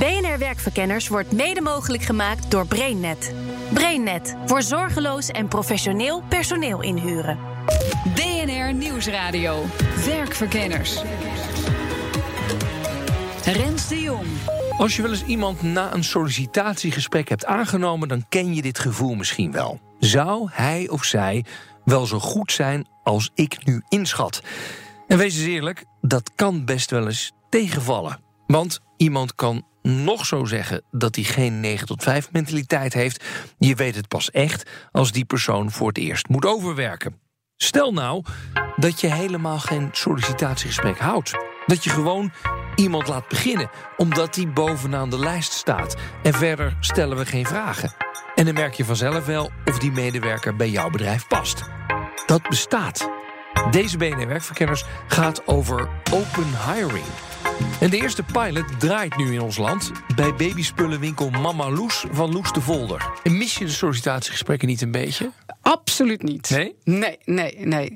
BNR Werkverkenners wordt mede mogelijk gemaakt door BrainNet. BrainNet voor zorgeloos en professioneel personeel inhuren. BNR Nieuwsradio. Werkverkenners. Rens de Jong. Als je wel eens iemand na een sollicitatiegesprek hebt aangenomen, dan ken je dit gevoel misschien wel. Zou hij of zij wel zo goed zijn als ik nu inschat? En wees eens eerlijk, dat kan best wel eens tegenvallen. Want iemand kan nog zo zeggen dat hij geen 9 tot 5 mentaliteit heeft. Je weet het pas echt als die persoon voor het eerst moet overwerken. Stel nou dat je helemaal geen sollicitatiegesprek houdt. Dat je gewoon iemand laat beginnen, omdat die bovenaan de lijst staat. En verder stellen we geen vragen. En dan merk je vanzelf wel of die medewerker bij jouw bedrijf past. Dat bestaat. Deze BNR Werkverkenners gaat over open hiring. En de eerste pilot draait nu in ons land bij babyspullenwinkel Mama Loes van Loes de Volder. En mis je de sollicitatiegesprekken niet een beetje? Absoluut niet. Nee? Nee, nee, nee.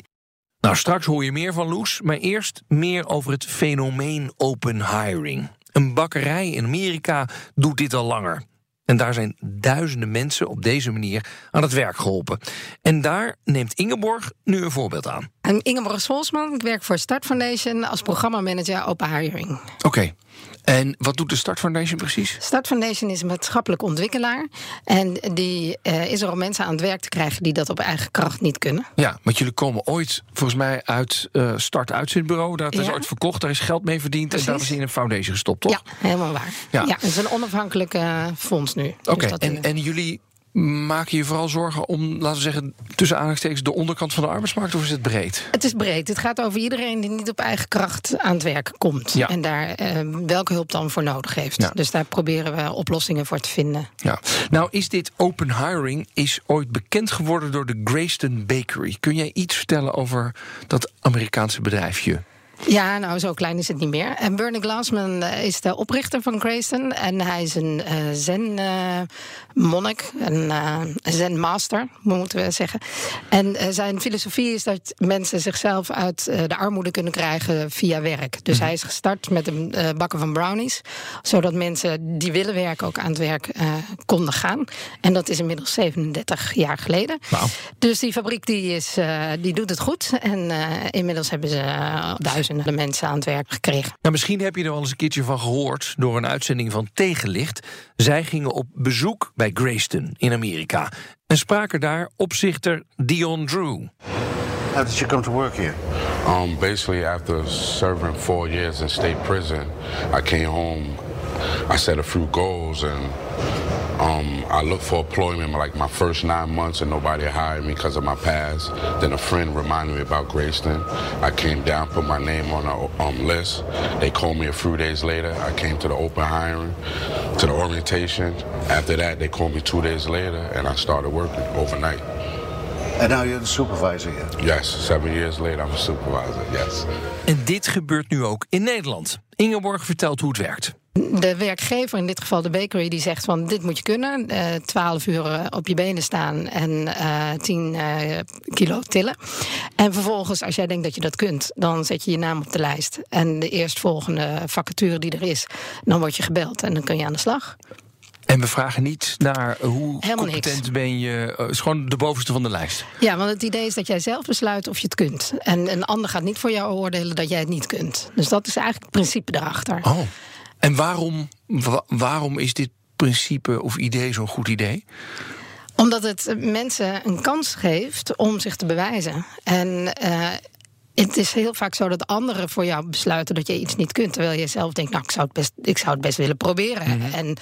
Nou, straks hoor je meer van Loes, maar eerst meer over het fenomeen open hiring. Een bakkerij in Amerika doet dit al langer. En daar zijn duizenden mensen op deze manier aan het werk geholpen. En daar neemt Ingeborg nu een voorbeeld aan. En Ingeborg Scholsman, ik werk voor Start Foundation als programmamanager open hiring. Oké. En wat doet de Start Foundation precies? Start Foundation is een maatschappelijk ontwikkelaar. En die uh, is er om mensen aan het werk te krijgen die dat op eigen kracht niet kunnen. Ja, want jullie komen ooit volgens mij uit uh, Start Uitzendbureau. Daar is ooit verkocht, daar is geld mee verdiend. Precies. En daar is in een foundation gestopt, toch? Ja, helemaal waar. Ja. Ja, het is een onafhankelijk eh, fonds nu. Oké, Dus dat, en, eh, en jullie maken je vooral zorgen om, laten we zeggen, tussen aanhalingstekens de onderkant van de arbeidsmarkt, of is het breed? Het is breed. Het gaat over iedereen die niet op eigen kracht aan het werk komt. Ja. En daar eh, welke hulp dan voor nodig heeft. Ja. Dus daar proberen we oplossingen voor te vinden. Ja. Nou, is dit open hiring is ooit bekend geworden door de Grayston Bakery. Kun jij iets vertellen over dat Amerikaanse bedrijfje? Ja, nou, zo klein is het niet meer. En Bernie Glassman eh, is de oprichter van Grayston. En hij is een eh, zen-monnik, een eh, zen-master, moeten we zeggen. En zijn filosofie is dat mensen zichzelf uit de armoede kunnen krijgen via werk. Dus hij is gestart met een bakken van brownies. Zodat mensen die willen werken ook aan het werk konden gaan. En dat is inmiddels 37 jaar geleden. Dus die fabriek die is, die doet het goed. En inmiddels hebben ze eh, duizenden mensen aan het werk gekregen. Nou, misschien heb je er wel eens een keertje van gehoord door een uitzending van Tegenlicht. Zij gingen op bezoek bij Grayston in Amerika en spraken daar opzichter Dion Drew. How did you come to work here? Um, basically, after serving four years in state prison, I came home. I set a few goals, and um, I looked for employment like my first nine months, and nobody hired me because of my past. Then a friend reminded me about Grayston. I came down, put my name on a um, list. They called me a few days later. I came to the open hiring, to the orientation. After that, they called me two days later, and I started working overnight. And now you're the supervisor here. Yes, seven years later, I'm a supervisor. Yes. En dit gebeurt nu ook in Nederland. Ingeborg vertelt hoe het werkt. De werkgever, in dit geval de bakery, die zegt van dit moet je kunnen. eh 12 uur eh, op je benen staan en eh 10 eh, kilo tillen. En vervolgens, als jij denkt dat je dat kunt, dan zet je je naam op de lijst. En de eerstvolgende vacature die er is, dan word je gebeld en dan kun je aan de slag. En we vragen niet naar hoe Helemaal competent niks. ben je. Het is gewoon de bovenste van de lijst. Ja, want het idee is dat jij zelf besluit of je het kunt. En een ander gaat niet voor jou oordelen dat jij het niet kunt. Dus dat is eigenlijk het principe erachter. Oh. En waarom, wa- waarom is dit principe of idee zo'n goed idee? Omdat het mensen een kans geeft om zich te bewijzen. En eh, het is heel vaak zo dat anderen voor jou besluiten dat je iets niet kunt. Terwijl je zelf denkt, nou, ik zou het best, ik zou het best willen proberen. Mhm. En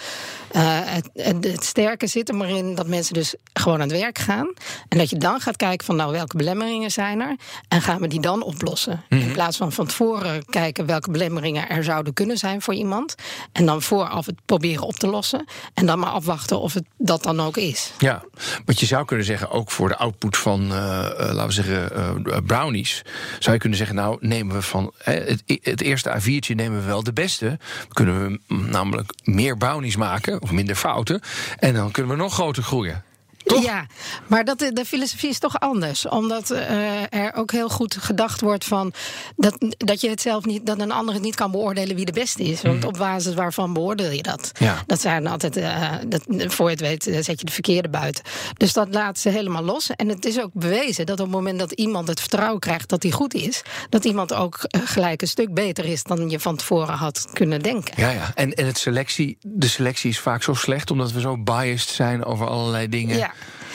eh, het, het, het sterke zit er maar in dat mensen dus gewoon aan het werk gaan. En dat je dan gaat kijken van, nou, welke belemmeringen zijn er? En gaan we die dan oplossen? Mhm. In plaats van van tevoren kijken welke belemmeringen er zouden kunnen zijn voor iemand. En dan vooraf het proberen op te lossen. En dan maar afwachten of het dat dan ook is. Ja, want je zou kunnen zeggen, ook voor de output van, eh, eh, laten we zeggen, brownies, zou je kunnen zeggen, nou nemen we van het, het eerste A4'tje nemen we wel de beste. Kunnen we namelijk meer brownies maken, of minder fouten, en dan kunnen we nog groter groeien. Toch? Ja, maar dat, de filosofie is toch anders. Omdat eh, er ook heel goed gedacht wordt van dat, dat je het zelf niet, dat een ander het niet kan beoordelen wie de beste is. Want op basis waarvan beoordeel je dat? Ja. Dat zijn altijd, eh, dat, voor je het weet, eh, zet je de verkeerde buiten. Dus dat laat ze helemaal los. En het is ook bewezen dat op het moment dat iemand het vertrouwen krijgt dat hij goed is, dat iemand ook gelijk een stuk beter is dan je van tevoren had kunnen denken. Ja, ja. En, en het selectie, de selectie is vaak zo slecht omdat we zo biased zijn over allerlei dingen. Ja.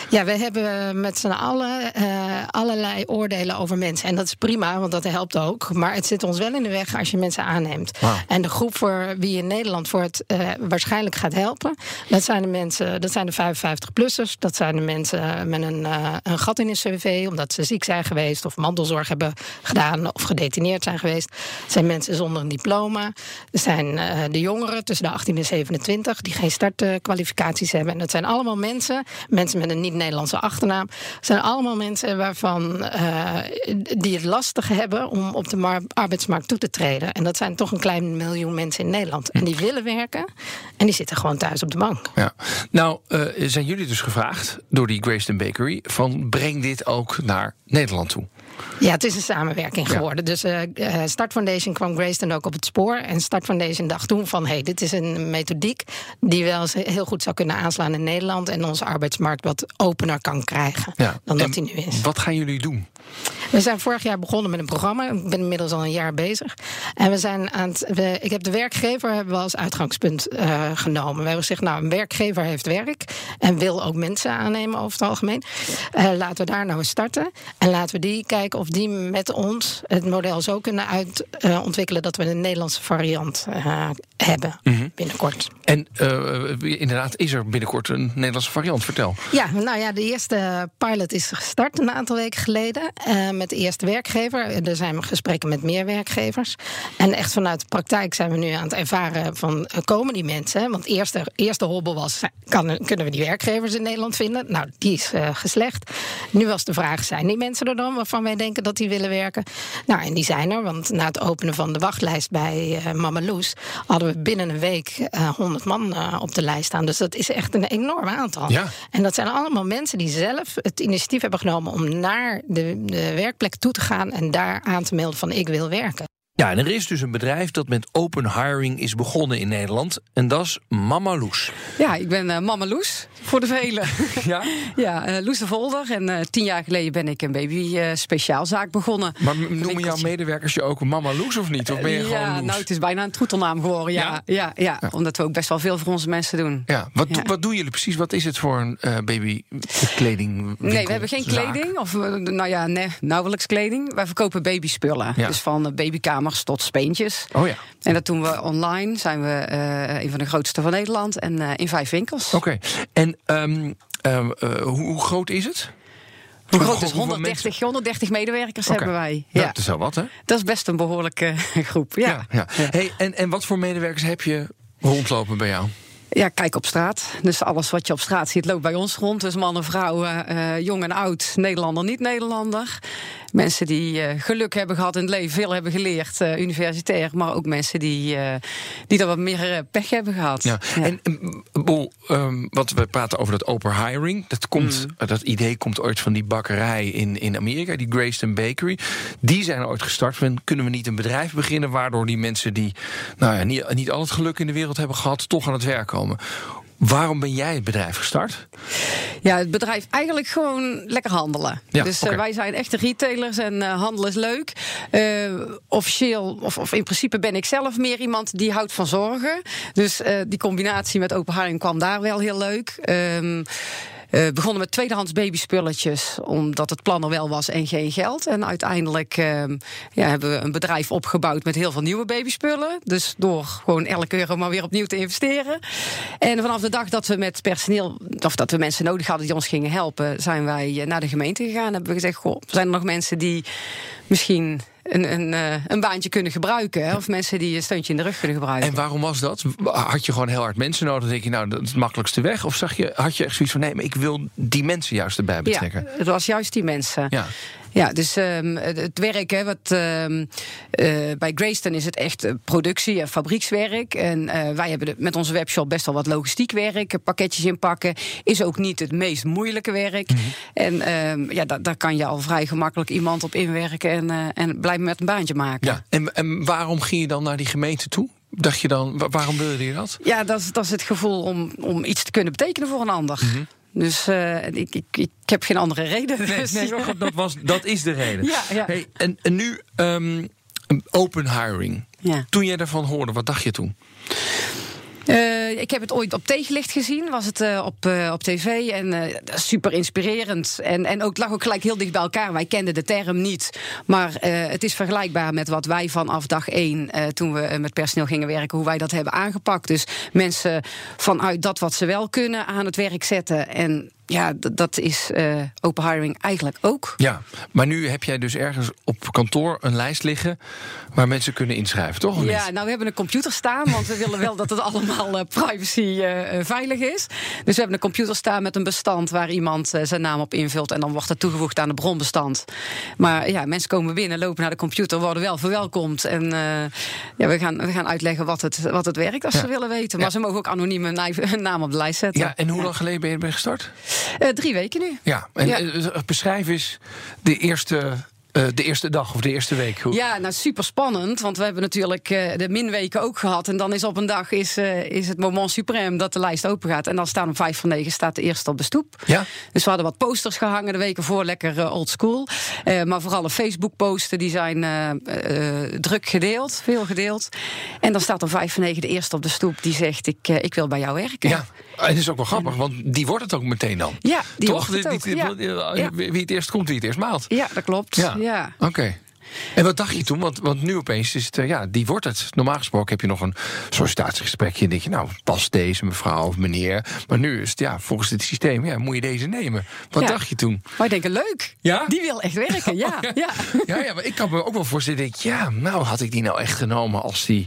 Ja, we hebben met z'n allen eh, allerlei oordelen over mensen. En dat is prima, want dat helpt ook. Maar het zit ons wel in de weg als je mensen aanneemt. En de groep voor wie in Nederland voor het eh, waarschijnlijk gaat helpen, dat zijn de mensen, dat zijn de 55-plussers. Dat zijn de mensen met een, eh, een gat in hun cv, omdat ze ziek zijn geweest of mantelzorg hebben gedaan of gedetineerd zijn geweest. Het zijn mensen zonder een diploma. Er zijn de jongeren tussen de 18 en 27 die geen startkwalificaties hebben. En dat zijn allemaal mensen, mensen met een niet-Nederlandse achternaam. Het zijn allemaal mensen waarvan eh, die het lastig hebben om op de mar- arbeidsmarkt toe te treden. En dat zijn toch een klein miljoen mensen in Nederland. En die willen werken en die zitten gewoon thuis op de bank. Ja. Nou, eh, zijn jullie dus gevraagd door die Grayston Bakery van breng dit ook naar Nederland toe? Ja, het is een samenwerking Ja. geworden. Dus eh, Start Foundation kwam Grace dan ook op het spoor. En Start Foundation dacht toen van... hé, hey, dit is een methodiek die wel eens heel goed zou kunnen aanslaan in Nederland... en onze arbeidsmarkt wat opener kan krijgen dan dat die nu is. Wat gaan jullie doen? We zijn vorig jaar begonnen met een programma. Ik ben inmiddels al een jaar bezig. En we zijn aan het. We, ik heb de werkgever hebben we als uitgangspunt eh, genomen. We hebben gezegd, nou, een werkgever heeft werk en wil ook mensen aannemen over het algemeen. Eh, laten we daar nou eens starten. En laten we die kijken of die met ons het model zo kunnen uitontwikkelen ontwikkelen dat we een Nederlandse variant eh, hebben binnenkort. En inderdaad, is er binnenkort een Nederlandse variant? Vertel. Ja, nou ja, de eerste pilot is gestart een aantal weken geleden. Eh, met de eerste werkgever. Er zijn gesprekken met meer werkgevers. En echt vanuit de praktijk zijn we nu aan het ervaren van eh, komen die mensen. Want de eerste, eerste hobbel was, kan, kunnen we die werkgevers in Nederland vinden? Nou, die is eh, geslecht. Nu was de vraag, zijn die mensen er dan waarvan wij denken dat die willen werken? Nou, en die zijn er, want na het openen van de wachtlijst bij eh Mama Loes... hadden we binnen een week eh 100 man eh, op de lijst staan. Dus dat is echt een enorm aantal. Ja. En dat zijn allemaal mensen die zelf het initiatief hebben genomen om naar de, de werkplek toe te gaan en daar aan te melden van ik wil werken. Ja, en er is dus een bedrijf dat met open hiring is begonnen in Nederland. En dat is Mama Loes. Ja, ik ben eh, mama Loes, voor de velen. Ja? ja, eh, Loes de Volder. En eh, tien jaar geleden ben ik een baby speciaalzaak begonnen. Maar noemen jouw medewerkers je ook Mama Loes of niet? Of ben je gewoon ja, Loes? nou, het is bijna een troetelnaam geworden. Ja, ja? Ja, omdat we ook best wel veel voor onze mensen doen. Ja, wat, wat doen jullie precies? Wat is het voor een babykleding? Nee, we hebben geen kleding. Of, nou ja, nee, nauwelijks kleding. Wij verkopen babyspullen. Dus van eh, tot speentjes. Oh ja, En dat doen we online. Zijn we eh, een van de grootste van Nederland. En eh, in vijf winkels. oké. En ehm, ehm, eh, hoe, hoe groot is het? Hoe groot is hoeveel 130, 130 medewerkers hebben wij. Ja. Ja. Dat is wel wat, hè? Dat is best een behoorlijke groep. Ja. ja. ja. Hey, en, en wat voor medewerkers heb je rondlopen bij jou? Ja, kijk op straat. Dus alles wat je op straat ziet loopt bij ons rond. Dus mannen, vrouwen, eh, jong en oud, Nederlander, niet-Nederlander. Mensen die eh, geluk hebben gehad in het leven, veel hebben geleerd, eh, universitair. Maar ook mensen die, die er wat meer pech hebben gehad. Ja. En um, Bol, ehm, wat we praten over dat open hiring. Dat, komt, Mm. dat idee komt ooit van die bakkerij in, in Amerika, die Grayston Bakery. Die zijn ooit gestart. Kunnen we niet een bedrijf beginnen waardoor die mensen die nou ja, niet, niet al het geluk in de wereld hebben gehad, toch aan het werk komen? Waarom ben jij het bedrijf gestart? Ja, het bedrijf eigenlijk gewoon lekker handelen. Ja, dus eh, wij zijn echte retailers en eh, handel is leuk. Eh, officieel, of, of in principe ben ik zelf meer iemand die houdt van zorgen. Dus die combinatie met open kwam daar wel heel leuk. Ehm, eh, begonnen met tweedehands babyspulletjes, omdat het plan er wel was en geen geld. En uiteindelijk ehm, ja, hebben we een bedrijf opgebouwd met heel veel nieuwe babyspullen. Dus door gewoon elke euro maar weer opnieuw te investeren. En vanaf de dag dat we met personeel, of dat we mensen nodig hadden die ons gingen helpen, zijn wij eh, naar de gemeente gegaan. Hebben we gezegd: Goh, zijn er nog mensen die misschien een, een, eh, een baantje kunnen gebruiken. hè? Of mensen die een steuntje in de rug kunnen gebruiken. En waarom was dat? Had je gewoon heel hard mensen nodig? Dan denk je, nou, dat is het makkelijkste weg. Of zag je, had je echt zoiets van, nee, maar ik wil die mensen juist erbij betrekken? Ja, het was juist die mensen. Ja. Ja, dus ehm, het, werk, hè, wat, ehm, eh, bij Grayston is het echt eh, productie en fabriekswerk. En eh, wij hebben met onze webshop best wel wat logistiek werk. Pakketjes inpakken is ook niet het meest moeilijke werk. En ehm, ja, da- daar kan je al vrij gemakkelijk iemand op inwerken en, eh, en blijven met een baantje maken. ja. En, en waarom ging je dan naar die gemeente toe? Dacht je dan, wa- waarom wilde je dat? Ja, dat is, dat is het gevoel om, om iets te kunnen betekenen voor een ander. Dus eh, ik, ik, ik heb geen andere reden. Dus, dat, was, dat is de reden. Ja, ja. Hey, en, en nu ehm, open hiring. Ja. Toen jij daarvan hoorde, wat dacht je toen? Eh, ik heb het ooit op tegenlicht gezien, was het eh, op, eh, op tv. En super inspirerend. En, en ook, lag ook gelijk heel dicht bij elkaar. Wij kenden de term niet. Maar het is vergelijkbaar met wat wij vanaf dag één, toen we met personeel gingen werken, hoe wij dat hebben aangepakt. Dus mensen vanuit dat wat ze wel kunnen aan het werk zetten. En ja, dat is eh, open hiring eigenlijk ook. Ja, maar nu heb jij dus ergens op kantoor een lijst liggen waar mensen kunnen inschrijven, toch? Ja, niet? nou we hebben een computer staan, want we willen wel dat het allemaal eh, privacy eh, veilig is. Dus we hebben een computer staan met een bestand waar iemand zijn naam op invult en dan wordt het toegevoegd aan het bronbestand. Maar ja, mensen komen binnen, lopen naar de computer, worden wel verwelkomd en ja, we gaan, we gaan uitleggen wat het, wat het werkt als Ja. ze willen weten. Maar Ja. ze mogen ook anoniem een naam op de lijst zetten. Ja, en hoe lang geleden ben je erbij gestart? Eh, drie weken nu. Ja, en Ja. eh, beschrijf eens de eerste, eh, de eerste dag of de eerste week. Hoe- Ja, nou super spannend. Want we hebben natuurlijk eh, de minweken ook gehad. En dan is op een dag is, eh, is het moment suprem dat de lijst open gaat. En dan staan om vijf van negen staat de eerste op de stoep. Ja? Dus we hadden wat posters gehangen de weken voor, lekker old school. Maar vooral de Facebook-posten, die zijn druk gedeeld, veel gedeeld. En dan staat om vijf van negen de eerste op de stoep die zegt: Ik, ik wil bij jou werken. Ja, en het is ook wel grappig, want die wordt het ook meteen dan. Ja, die Toch? wordt het ook, Die- die- ja. die- Ja. Wie het eerst komt, wie het eerst maalt. Ja, dat klopt. Ja. Ja. Oké. En wat dacht je toen? Want, want nu opeens is het, eh, ja, die wordt het. Normaal gesproken heb je nog een sollicitatiegesprekje. En denk je, nou, pas deze mevrouw of meneer. Maar nu is het, ja, volgens het systeem, ja, moet je deze nemen. Wat Ja. dacht je toen? Maar ik denk, leuk. Ja? Die wil echt werken, ja. ja. Ja, ja, maar ik kan me ook wel voorstellen. Denk, ja, nou had ik die nou echt genomen als die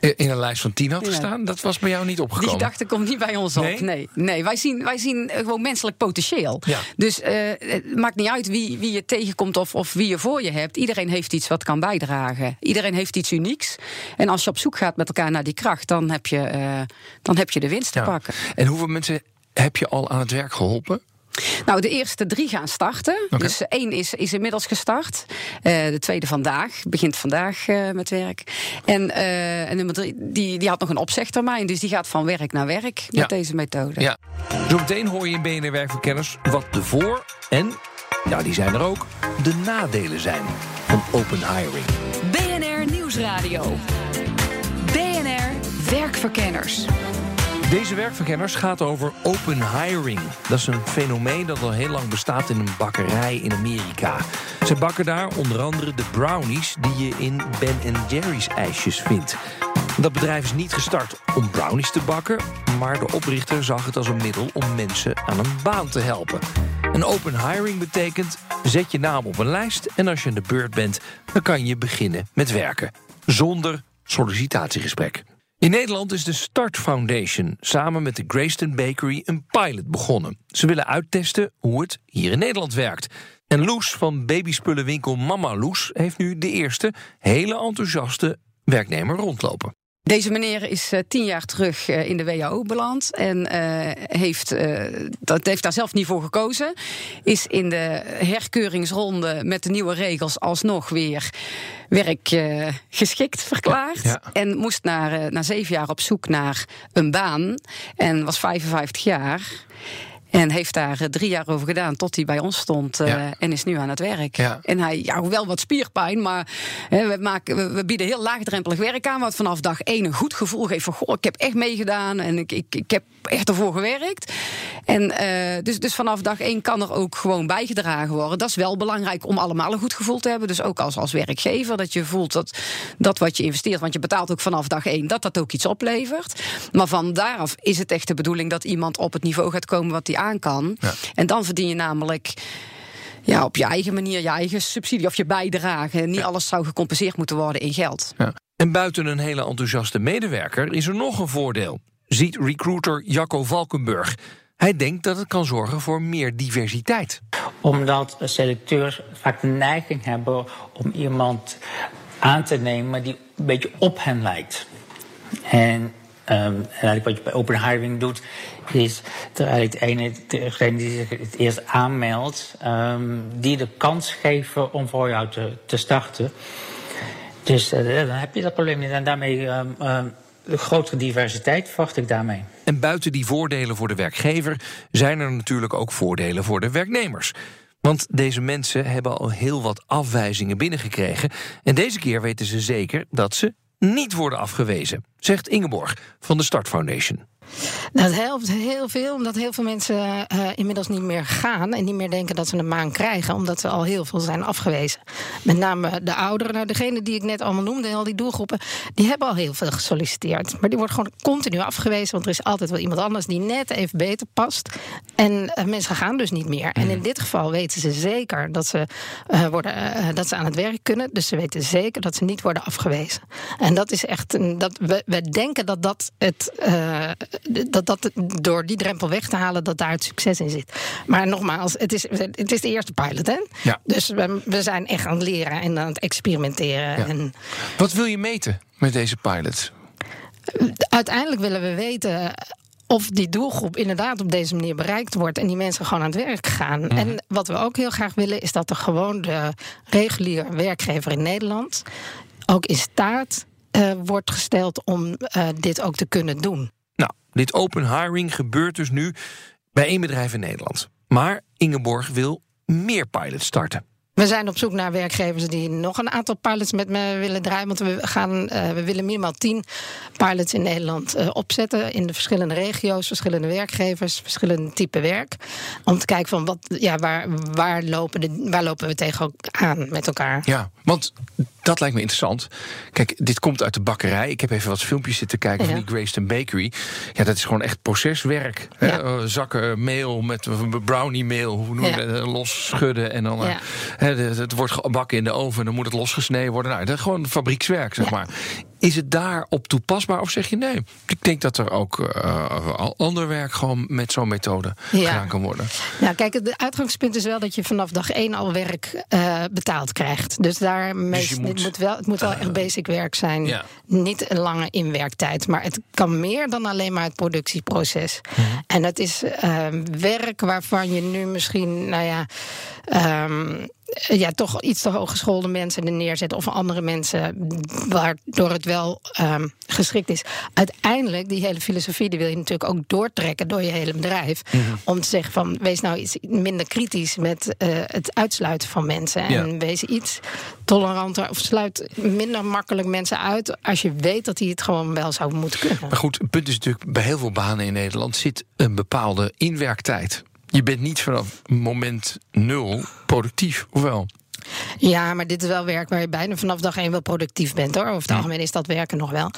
eh, in een lijst van tien had gestaan. Dat was bij jou niet Die opgekomen. gedachte komt niet bij ons op. Nee? Nee, nee. Wij, zien, wij zien eh, gewoon menselijk potentieel. Ja. Dus het maakt niet uit wie, wie je tegenkomt of, of wie je voor je hebt. Iedereen heeft iets wat kan bijdragen. Iedereen heeft iets unieks. En als je op zoek gaat met elkaar naar die kracht, dan heb je, eh, dan heb je de winst te Ja. pakken. En hoeveel mensen heb je al aan het werk geholpen? Nou, de eerste drie gaan starten. Dus één is, is inmiddels gestart. Eh, de tweede vandaag, begint vandaag eh, met werk. En, en nummer drie, die, die had nog een opzegtermijn. Dus die gaat van werk naar werk met deze methode. Ja. Zometeen hoor je in BNR Werkverkenners wat de voor- en, ja, die zijn er ook, de nadelen zijn van open hiring. BNR Nieuwsradio. BNR Werkverkenners. Deze werkverkenners gaat over open hiring. Dat is een fenomeen dat al heel lang bestaat in een bakkerij in Amerika. Ze bakken daar onder andere de brownies die je in Ben Jerry's ijsjes vindt. Dat bedrijf is niet gestart om brownies te bakken, maar de oprichter zag het als een middel om mensen aan een baan te helpen. Een open hiring betekent zet je naam op een lijst en als je aan de beurt bent, dan kan je beginnen met werken. Zonder sollicitatiegesprek. In Nederland is de Start Foundation samen met de Grayston Bakery een pilot begonnen. Ze willen uittesten hoe het hier in Nederland werkt. En Loes van babyspullenwinkel Mama Loes heeft nu de eerste hele enthousiaste werknemer rondlopen. Deze meneer is eh, tien jaar terug eh, in de WHO beland en eh, heeft, dat heeft daar zelf niet voor gekozen. Is in de herkeuringsronde met de nieuwe regels alsnog weer werkgeschikt verklaard. Ja. En moest naar, eh, na zeven jaar op zoek naar een baan. En was 55 jaar. En heeft daar eh, drie jaar over gedaan tot hij bij ons stond eh, Ja. en is nu aan het werk. Ja. En hij, ja, wel wat spierpijn, maar hè, we, maken, we, we bieden heel laagdrempelig werk aan. Wat vanaf dag één een goed gevoel geeft van, goh, ik heb echt meegedaan. En ik, ik, ik heb echt ervoor gewerkt. En uh, dus, dus vanaf dag één kan er ook gewoon bijgedragen worden. Dat is wel belangrijk om allemaal een goed gevoel te hebben. Dus ook als, als werkgever, dat je voelt dat, dat wat je investeert, want je betaalt ook vanaf dag één, dat dat ook iets oplevert. Maar van daaraf is het echt de bedoeling dat iemand op het niveau gaat komen wat hij aan kan. Ja. En dan verdien je namelijk ja, op je eigen manier je eigen subsidie of je bijdrage. Niet alles zou gecompenseerd moeten worden in geld. Ja. En buiten een hele enthousiaste medewerker is er nog een voordeel. Ziet recruiter Jacco Valkenburg. Hij denkt dat het kan zorgen voor meer diversiteit. Omdat selecteurs vaak de neiging hebben om iemand aan te nemen die een beetje op hen lijkt. En en eigenlijk wat je bij open hiring doet, is de ene, degene die zich het eerst aanmeldt, um, die de kans geven om voor jou te, te starten. Dus uh, dan heb je dat probleem niet. En daarmee de grotere diversiteit verwacht ik daarmee. En buiten die voordelen voor de werkgever zijn er natuurlijk ook voordelen voor de werknemers. Want deze mensen hebben al heel wat afwijzingen binnengekregen. En deze keer weten ze zeker dat ze niet worden afgewezen, zegt Ingeborg van de Start Foundation. Dat helpt heel veel, omdat heel veel mensen uh, inmiddels niet meer gaan en niet meer denken dat ze een maan krijgen, omdat ze al heel veel zijn afgewezen. Met name de ouderen, nou, degene die ik net allemaal noemde, al die doelgroepen, die hebben al heel veel gesolliciteerd. Maar die wordt gewoon continu afgewezen, want er is altijd wel iemand anders die net even beter past. En uh, mensen gaan dus niet meer. En in mm. dit geval weten ze zeker dat ze, uh, worden, dat ze aan het werk kunnen. Dus ze weten zeker dat ze niet worden afgewezen. En dat is echt, een, dat we, we denken dat dat het dat, dat door die drempel weg te halen, dat daar het succes in zit. Maar nogmaals, het is, het is de eerste pilot, hè? Ja. Dus we, we zijn echt aan het leren en aan het experimenteren. Ja. En... Wat wil je meten met deze pilot? Uiteindelijk willen we weten of die doelgroep inderdaad op deze manier bereikt wordt en die mensen gewoon aan het werk gaan. Mhm. En wat we ook heel graag willen, is dat er gewoon de reguliere werkgever in Nederland ook in staat uh, wordt gesteld om uh, dit ook te kunnen doen. Dit open hiring gebeurt dus nu bij één bedrijf in Nederland. Maar Ingeborg wil meer pilots starten. We zijn op zoek naar werkgevers die nog een aantal pilots met me willen draaien. Want we, gaan, uh, we willen minimaal tien pilots in Nederland uh, opzetten. In de verschillende regio's, verschillende werkgevers, verschillende type werk. Om te kijken van wat, ja, waar, waar, lopen de, waar lopen we tegen aan met elkaar. Ja, want dat lijkt me interessant. Kijk, dit komt uit de bakkerij. Ik heb even wat filmpjes zitten kijken van die Grayston Bakery. Ja, dat is gewoon echt proceswerk. Ja. Eh, zakken meel met brownie meel, hoe noem je dat? Eh, los schudden en dan... Ja. Het wordt gebakken in de oven, dan moet het losgesneden worden. Nou, dat is gewoon fabriekswerk, zeg maar. Is het daarop toepasbaar of zeg je nee? Ik denk dat er ook uh, ander werk gewoon met zo'n methode gedaan kan worden. Ja, kijk, het uitgangspunt is wel dat je vanaf dag één al werk uh, betaald krijgt. Dus daar dus moet, het moet wel, het moet wel echt basic werk zijn. Ja. Niet een lange inwerktijd. Maar het kan meer dan alleen maar het productieproces. Mhm. En dat is werk waarvan je nu misschien, nou ja. Um, ja, toch iets te hooggeschoolde mensen er neerzetten. Of andere mensen, waardoor het wel um, geschikt is. Uiteindelijk, die hele filosofie, die wil je natuurlijk ook doortrekken door je hele bedrijf. Mm -hmm. Om te zeggen van, wees nou iets minder kritisch met uh, het uitsluiten van mensen. En ja. wees iets toleranter of sluit minder makkelijk mensen uit. Als je weet dat die het gewoon wel zou moeten kunnen. Maar goed, het punt is natuurlijk, bij heel veel banen in Nederland zit een bepaalde inwerktijd. Je bent niet vanaf moment nul productief, of wel? Ja, maar dit is wel werk waar je bijna vanaf dag één wel productief bent hoor. Over het algemeen is dat werken nog wel.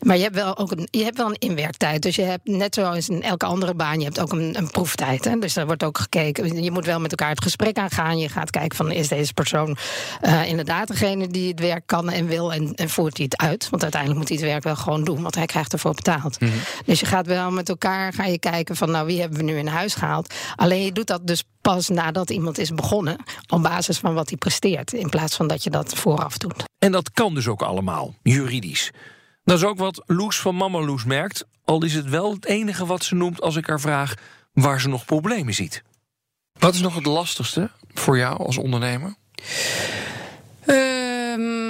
Maar je hebt wel ook een, je hebt wel een inwerktijd. Dus je hebt net zoals in elke andere baan, je hebt ook een, een proeftijd. Hè? Dus daar wordt ook gekeken. Je moet wel met elkaar het gesprek aangaan. Je gaat kijken van is deze persoon uh, inderdaad degene die het werk kan en wil en, en, voert hij het uit. Want uiteindelijk moet hij het werk wel gewoon doen, want hij krijgt ervoor betaald. Mm -hmm. Dus je gaat wel met elkaar ga je kijken van nou wie hebben we nu in huis gehaald. Alleen je doet dat dus pas nadat iemand is begonnen. Op basis van wat hij presteert. In plaats van dat je dat vooraf doet. En dat kan dus ook allemaal, juridisch. Dat is ook wat Loes van Mama Loes merkt. Al is het wel het enige wat ze noemt als ik haar vraag waar ze nog problemen ziet. Wat is nog het lastigste voor jou als ondernemer?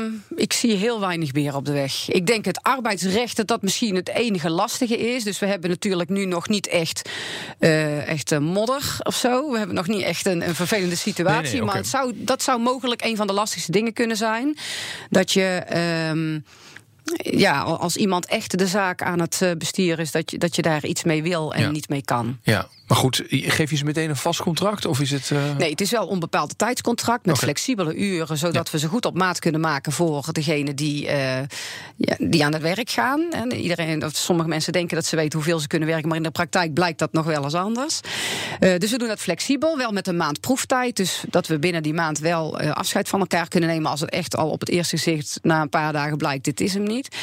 Um, ik zie heel weinig meer op de weg. Ik denk het arbeidsrecht dat dat misschien het enige lastige is. Dus we hebben natuurlijk nu nog niet echt, uh, echt modder of zo. We hebben nog niet echt een, een vervelende situatie. Nee, nee, maar het zou, dat zou mogelijk een van de lastigste dingen kunnen zijn. Dat je. Um, ja, als iemand echt de zaak aan het eh, bestieren is, dat je, dat je daar iets mee wil en Ja. niet mee kan. Ja, maar goed, geef je ze meteen een vast contract? Of is het... eh, Nee, het is wel een onbepaalde tijdscontract met flexibele uren, zodat we ze goed op maat kunnen maken voor degene die, eh, ja, die aan het werk gaan. En iedereen, of sommige mensen denken dat ze weten hoeveel ze kunnen werken, maar in de praktijk blijkt dat nog wel eens anders. Eh, dus we doen dat flexibel, wel met een maand proeftijd. Dus dat we binnen die maand wel afscheid van elkaar kunnen nemen als het echt al op het eerste gezicht na een paar dagen blijkt, dit is hem niet.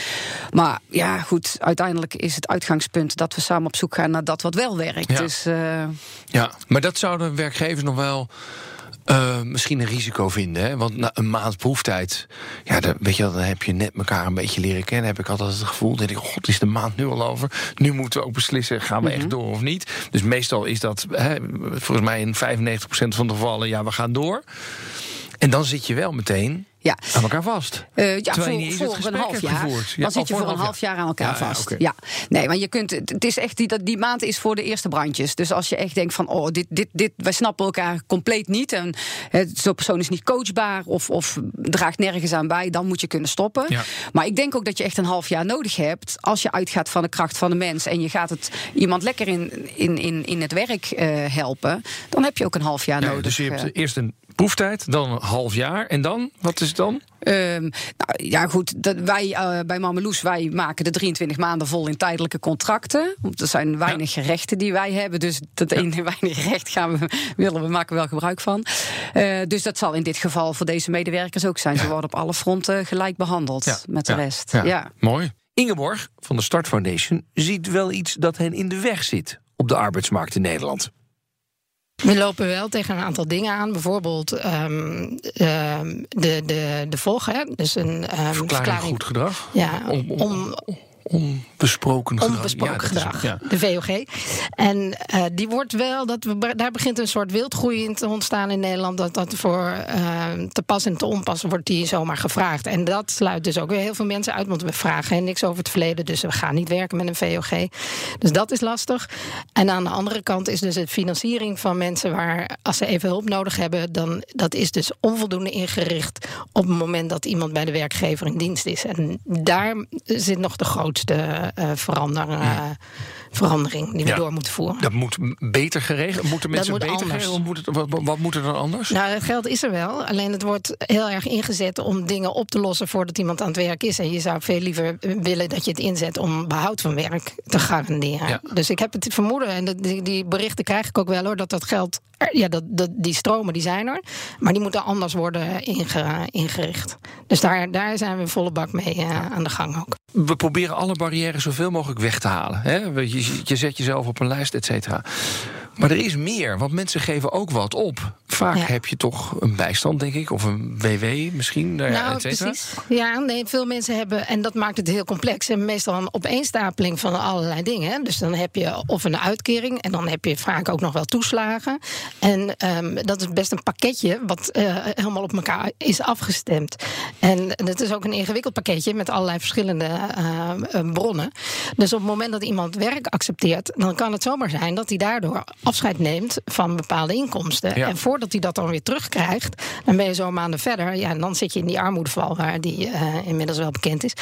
Maar ja, goed, uiteindelijk is het uitgangspunt dat we samen op zoek gaan naar dat wat wel werkt. Ja. Dus Ja, maar dat zouden werkgevers nog wel eh, misschien een risico vinden. Hè? Want na een maand proeftijd, ja, dan, weet je, dan heb je net elkaar een beetje leren kennen. Heb ik altijd het gevoel, denk ik, god, is de maand nu al over? Nu moeten we ook beslissen, gaan we echt door of niet? Dus meestal is dat, hè, volgens mij in 95% van de gevallen, ja, we gaan door. En dan zit je wel meteen ja. aan elkaar vast. Eh, ja, Terwijl voor, een half jaar. gevoerd. Ja, dan zit je voor een half jaar aan elkaar Ja, ja, vast. Ja, nee, maar je kunt. Het is echt die, dat- die maand is voor de eerste brandjes. Dus als je echt denkt van, oh, dit, dit, dit, wij snappen elkaar compleet niet en zo'n persoon is niet coachbaar of, of draagt nergens aan bij, dan moet je kunnen stoppen. Ja. Maar ik denk ook dat je echt een half jaar nodig hebt als je uitgaat van de kracht van de mens en je gaat het iemand lekker in, in, in, in het werk eh, helpen, dan heb je ook een half jaar Ja, nodig. dus je hebt eh. eerst een proeftijd, dan een half jaar. En dan? Wat is het dan? Ehm, nou, ja, goed. Dat wij eh, bij Mameloes wij maken de 23 maanden vol in tijdelijke contracten. Want er zijn weinig rechten die wij hebben. Dus dat ene weinig recht gaan we, willen we maken wel gebruik van. Eh, dus dat zal in dit geval voor deze medewerkers ook zijn. Ze worden op alle fronten gelijk behandeld met de rest. Ja. Mooi. Ingeborg van de Start Foundation ziet wel iets dat hen in de weg zit op de arbeidsmarkt in Nederland. We lopen wel tegen een aantal dingen aan. Bijvoorbeeld ehm, de, de, de volg, hè? Dus een ehm, Verklaring goed gedrag. Ja, Om- om- om, Onbesproken gedrag. onbesproken Ja, gedrag, ja. de VOG. En eh, die wordt wel, dat we, daar begint een soort wildgroei in te ontstaan in Nederland. Dat dat voor eh, te pas en te onpas wordt die zomaar gevraagd. En dat sluit dus ook weer heel veel mensen uit, want we vragen niks over het verleden. Dus we gaan niet werken met een VOG. Dus dat is lastig. En aan de andere kant is dus de financiering van mensen waar, als ze even hulp nodig hebben, dan dat is dus onvoldoende ingericht op het moment dat iemand bij de werkgever in dienst is. En daar zit nog de grootste eh, verander, eh, verandering die we Ja. door moeten voeren. Dat moet beter geregeld. Moeten mensen moet beter anders. geregeld? Moet het, wat, moet er dan anders? Nou, het geld is er wel. Alleen het wordt heel erg ingezet om dingen op te lossen voordat iemand aan het werk is. En je zou veel liever willen dat je het inzet om behoud van werk te garanderen. Ja. Dus ik heb het vermoeden, en die, die berichten krijg ik ook wel hoor, dat dat geld, ja, dat, dat, die stromen die zijn er. Maar die moeten anders worden inge- ingericht. Dus daar, daar zijn we volle bak mee eh, aan de gang ook. We proberen alle barrières zoveel mogelijk weg te halen. Hè? We- Je, zet jezelf op een lijst, et cetera. Maar er is meer, want mensen geven ook wat op. Vaak Ja. heb je toch een bijstand, denk ik, of een WW misschien, nou ja, Nou, et cetera. precies. Ja, nee, veel mensen hebben, en dat maakt het heel complex, en meestal een opeenstapeling van allerlei dingen. Dus dan heb je of een uitkering, en dan heb je vaak ook nog wel toeslagen. En ehm, dat is best een pakketje wat eh, helemaal op elkaar is afgestemd. En het is ook een ingewikkeld pakketje met allerlei verschillende eh, eh, bronnen. Dus op het moment dat iemand werk accepteert, dan kan het zomaar zijn dat hij daardoor afscheid neemt van bepaalde inkomsten. Ja. En voordat hij dat dan weer terugkrijgt, dan ben je zo maanden verder. Ja, en dan zit je in die armoedeval waar die eh, inmiddels wel bekend is.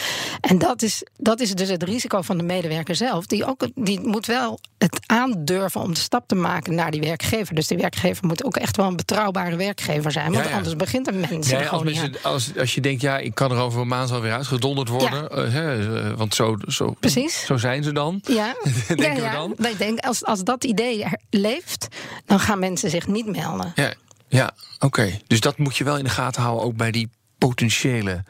En dat is, dat is dus het risico van de medewerker zelf. Die, ook, die moet wel het aandurven om de stap te maken naar die werkgever. Dus die werkgever moet ook echt wel een betrouwbare werkgever zijn. Want Ja, ja. anders begint een mens Ja, als, mensen, als, als je denkt, ja, ik kan er over een maand wel weer uitgedonderd worden. eh, hè, eh, want zo, zo, Precies. zo zijn ze dan. Ja, Denken we dan? Ik denk, als, als dat idee leeft, dan gaan mensen zich niet melden. Ja, ja oké. Dus dat moet je wel in de gaten houden, ook bij die potentiële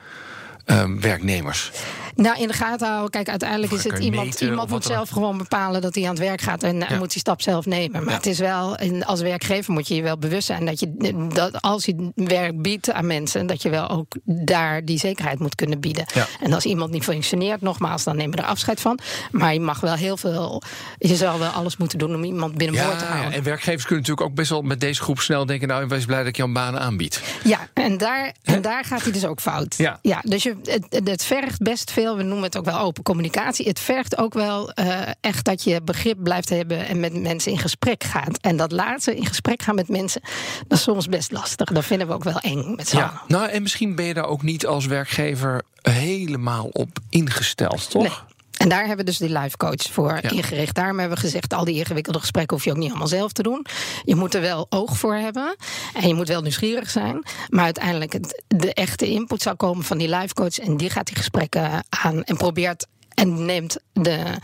ehm, werknemers. Nou, in de gaten houden. Kijk, uiteindelijk is het iemand. iemand moet zelf gewoon bepalen dat hij aan het werk gaat en hij moet die stap zelf nemen. Maar Ja. het is wel, als werkgever moet je je wel bewust zijn dat je dat als je werk biedt aan mensen, dat je wel ook daar die zekerheid moet kunnen bieden. Ja. En als iemand niet functioneert, nogmaals, dan neem je er afscheid van. Maar je mag wel heel veel. Je zal wel alles moeten doen om iemand binnenboord te Ja, houden. en werkgevers kunnen natuurlijk ook best wel met deze groep snel denken: Nou, wees blij dat ik je een banen aanbied. Ja, en daar, en daar gaat hij dus ook fout. Ja. dus je, het, het vergt best veel veel, we noemen het ook wel open communicatie. Het vergt ook wel uh, echt dat je begrip blijft hebben en met mensen in gesprek gaat. En dat laatste, in gesprek gaan met mensen, dat is soms best lastig. Dat vinden we ook wel eng met z'n ja. Nou, en misschien ben je daar ook niet als werkgever helemaal op ingesteld, toch? En daar hebben we dus die live coach voor ingericht. Daarom hebben we gezegd, al die ingewikkelde gesprekken hoef je ook niet allemaal zelf te doen. Je moet er wel oog voor hebben. En je moet wel nieuwsgierig zijn. Maar uiteindelijk het, de echte input zal komen van die live coach. En die gaat die gesprekken aan en probeert en neemt de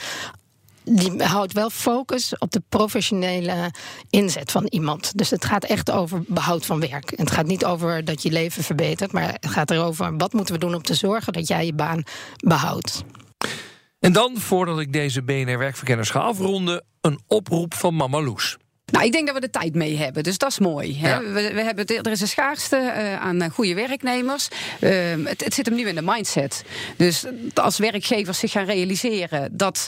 die houdt wel focus op de professionele inzet van iemand. Dus het gaat echt over behoud van werk. Het gaat niet over dat je leven verbetert, maar het gaat erover wat moeten we doen om te zorgen dat jij je baan behoudt. En dan, voordat ik deze BNR-werkverkenners ga afronden, een oproep van Mama Loes. Nou, ik denk dat we de tijd mee hebben, dus dat is mooi. Hè? We, we, hebben, er is een schaarste uh, aan eh, goede werknemers. Uh, het, het, zit hem nu in de mindset. Dus als werkgevers zich gaan realiseren dat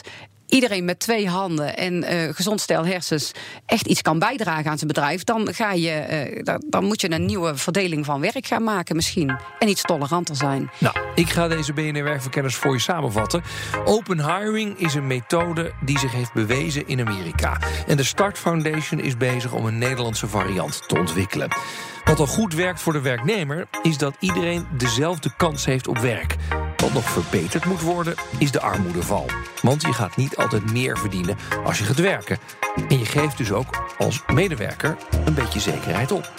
iedereen met twee handen en uh, gezond stel hersens echt iets kan bijdragen aan zijn bedrijf, dan, ga je, uh, dan moet je een nieuwe verdeling van werk gaan maken misschien. En iets toleranter zijn. Nou, ik ga deze BNR-werkverkenners voor je samenvatten. Open hiring is een methode die zich heeft bewezen in Amerika. En de Start Foundation is bezig om een Nederlandse variant te ontwikkelen. Wat al goed werkt voor de werknemer is dat iedereen dezelfde kans heeft op werk. Wat nog verbeterd moet worden is de armoedeval. Want je gaat niet altijd meer verdienen als je gaat werken. En je geeft dus ook als medewerker een beetje zekerheid op.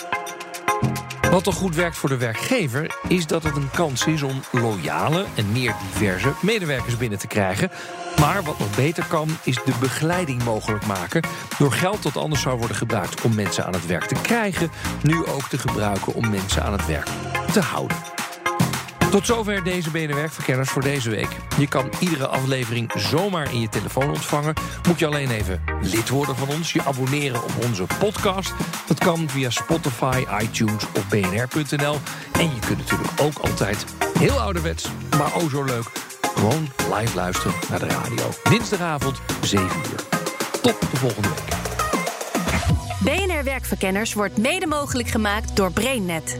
Wat toch goed werkt voor de werkgever is dat het een kans is om loyale en meer diverse medewerkers binnen te krijgen. Maar wat nog beter kan, is de begeleiding mogelijk maken. Door geld dat anders zou worden gebruikt om mensen aan het werk te krijgen, nu ook te gebruiken om mensen aan het werk te houden. Tot zover deze BNR-werkverkenners voor deze week. Je kan iedere aflevering zomaar in je telefoon ontvangen. Moet je alleen even lid worden van ons, je abonneren op onze podcast. Dat kan via Spotify, iTunes of bnr.nl. En je kunt natuurlijk ook altijd, heel ouderwets, maar oh zo leuk... gewoon live luisteren naar de radio. Dinsdagavond, 7 uur. Tot de volgende week. BNR Werkverkenners wordt mede mogelijk gemaakt door BrainNet.